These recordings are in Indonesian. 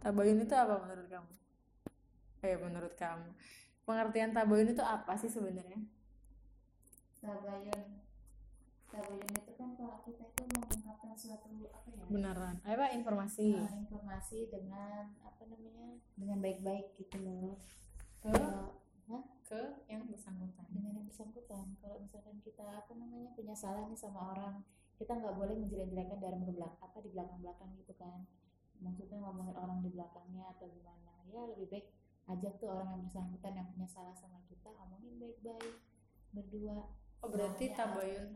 tabayun itu apa menurut kamu? Eh menurut kamu. Pengertian tabayun itu apa sih sebenarnya? Tabayun tabayun itu kan kalau kita itu mengungkapkan suatu apa ya? Beneran. Apa informasi. Uh, informasi dengan apa namanya dengan baik-baik gitu loh. Ke? Hah? ke yang bersangkutan. Dengan yang bersangkutan. Kalau misalkan kita apa namanya punya salah nih sama orang kita nggak boleh menjelek-jelekan dari belakang apa di belakang-belakang gitu kan maksudnya ngomongin orang di belakangnya atau gimana ya lebih baik ajak tuh orang yang bersangkutan yang punya salah sama kita ngomongin baik-baik berdua oh berarti tabayun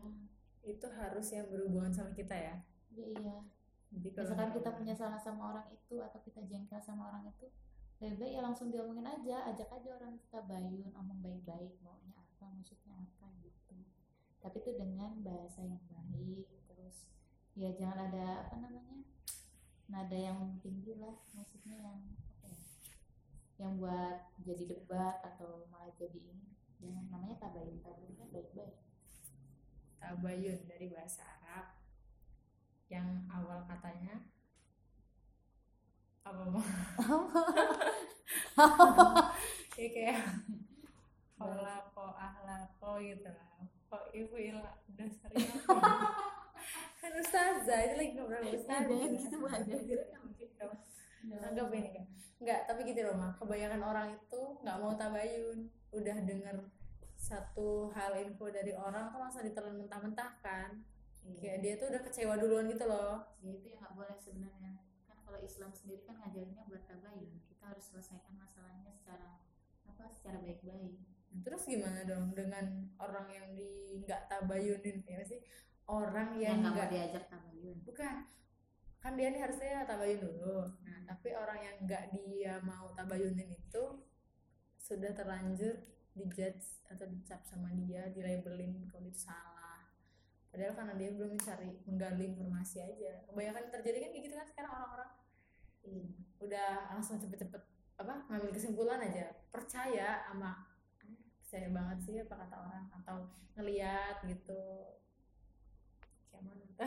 itu harus yang berhubungan sama kita ya Iya, iya. jadi kalau Misalkan kita punya salah sama orang itu atau kita jengkel sama orang itu, lebih baik ya langsung diomongin aja, ajak aja orang kita bayun, omong baik-baik, maunya apa, maksudnya apa gitu. Tapi itu dengan bahasa yang baik, terus ya jangan ada apa namanya, nada yang tinggi lah, maksudnya yang apa ya, yang buat jadi debat atau malah jadi ini. Jangan namanya tabayun, tabayun kan baik-baik. tabayun dari bahasa Arab yang awal katanya apa mah ya kayak kolako ahlako gitu lah kok ibu ilah dasarnya apa ustazah. Itu lagi ngobrol ustazah. gitu aja. anggap ini kan nggak tapi gitu loh mah kebanyakan orang itu nggak mau tabayun udah denger satu hal info dari orang tuh langsung ditelan mentah-mentahkan kayak dia tuh udah kecewa duluan gitu loh. Ya itu yang nggak boleh sebenarnya. Kan kalau Islam sendiri kan ngajarinnya buat tabayun kita harus selesaikan masalahnya secara apa secara baik-baik. Terus gimana dong dengan orang yang di nggak tabayunin ya sih orang yang yang nggak diajak tabayun bukan. Kan dia nih harusnya tabayun dulu. Nah tapi orang yang nggak dia mau tabayunin itu sudah terlanjur dijudge atau dicap sama dia dilabelin kalau itu salah. Padahal karena dia belum mencari menggali informasi aja. Kebanyakan terjadi kan kayak gitu kan sekarang orang-orang. Iya. Udah langsung cepet-cepet apa ngambil kesimpulan aja. Percaya sama "Ah, percaya banget sih apa kata orang. Atau ngeliat gitu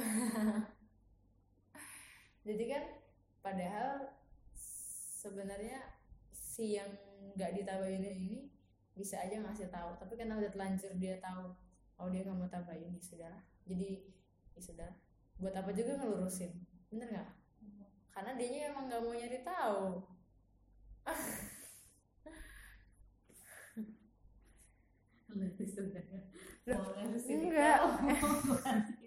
jadi kan padahal sebenarnya si yang nggak ditabayunin ini bisa aja ngasih tahu. Tapi karena udah telanjur dia tahu oh dia nggak mau tabayun ya sudah. Jadi ya sudah. Buat apa juga ngelurusin? Bener nggak? Karena dianya emang nggak mau nyari tahu. Lebih sebenarnya. Enggak.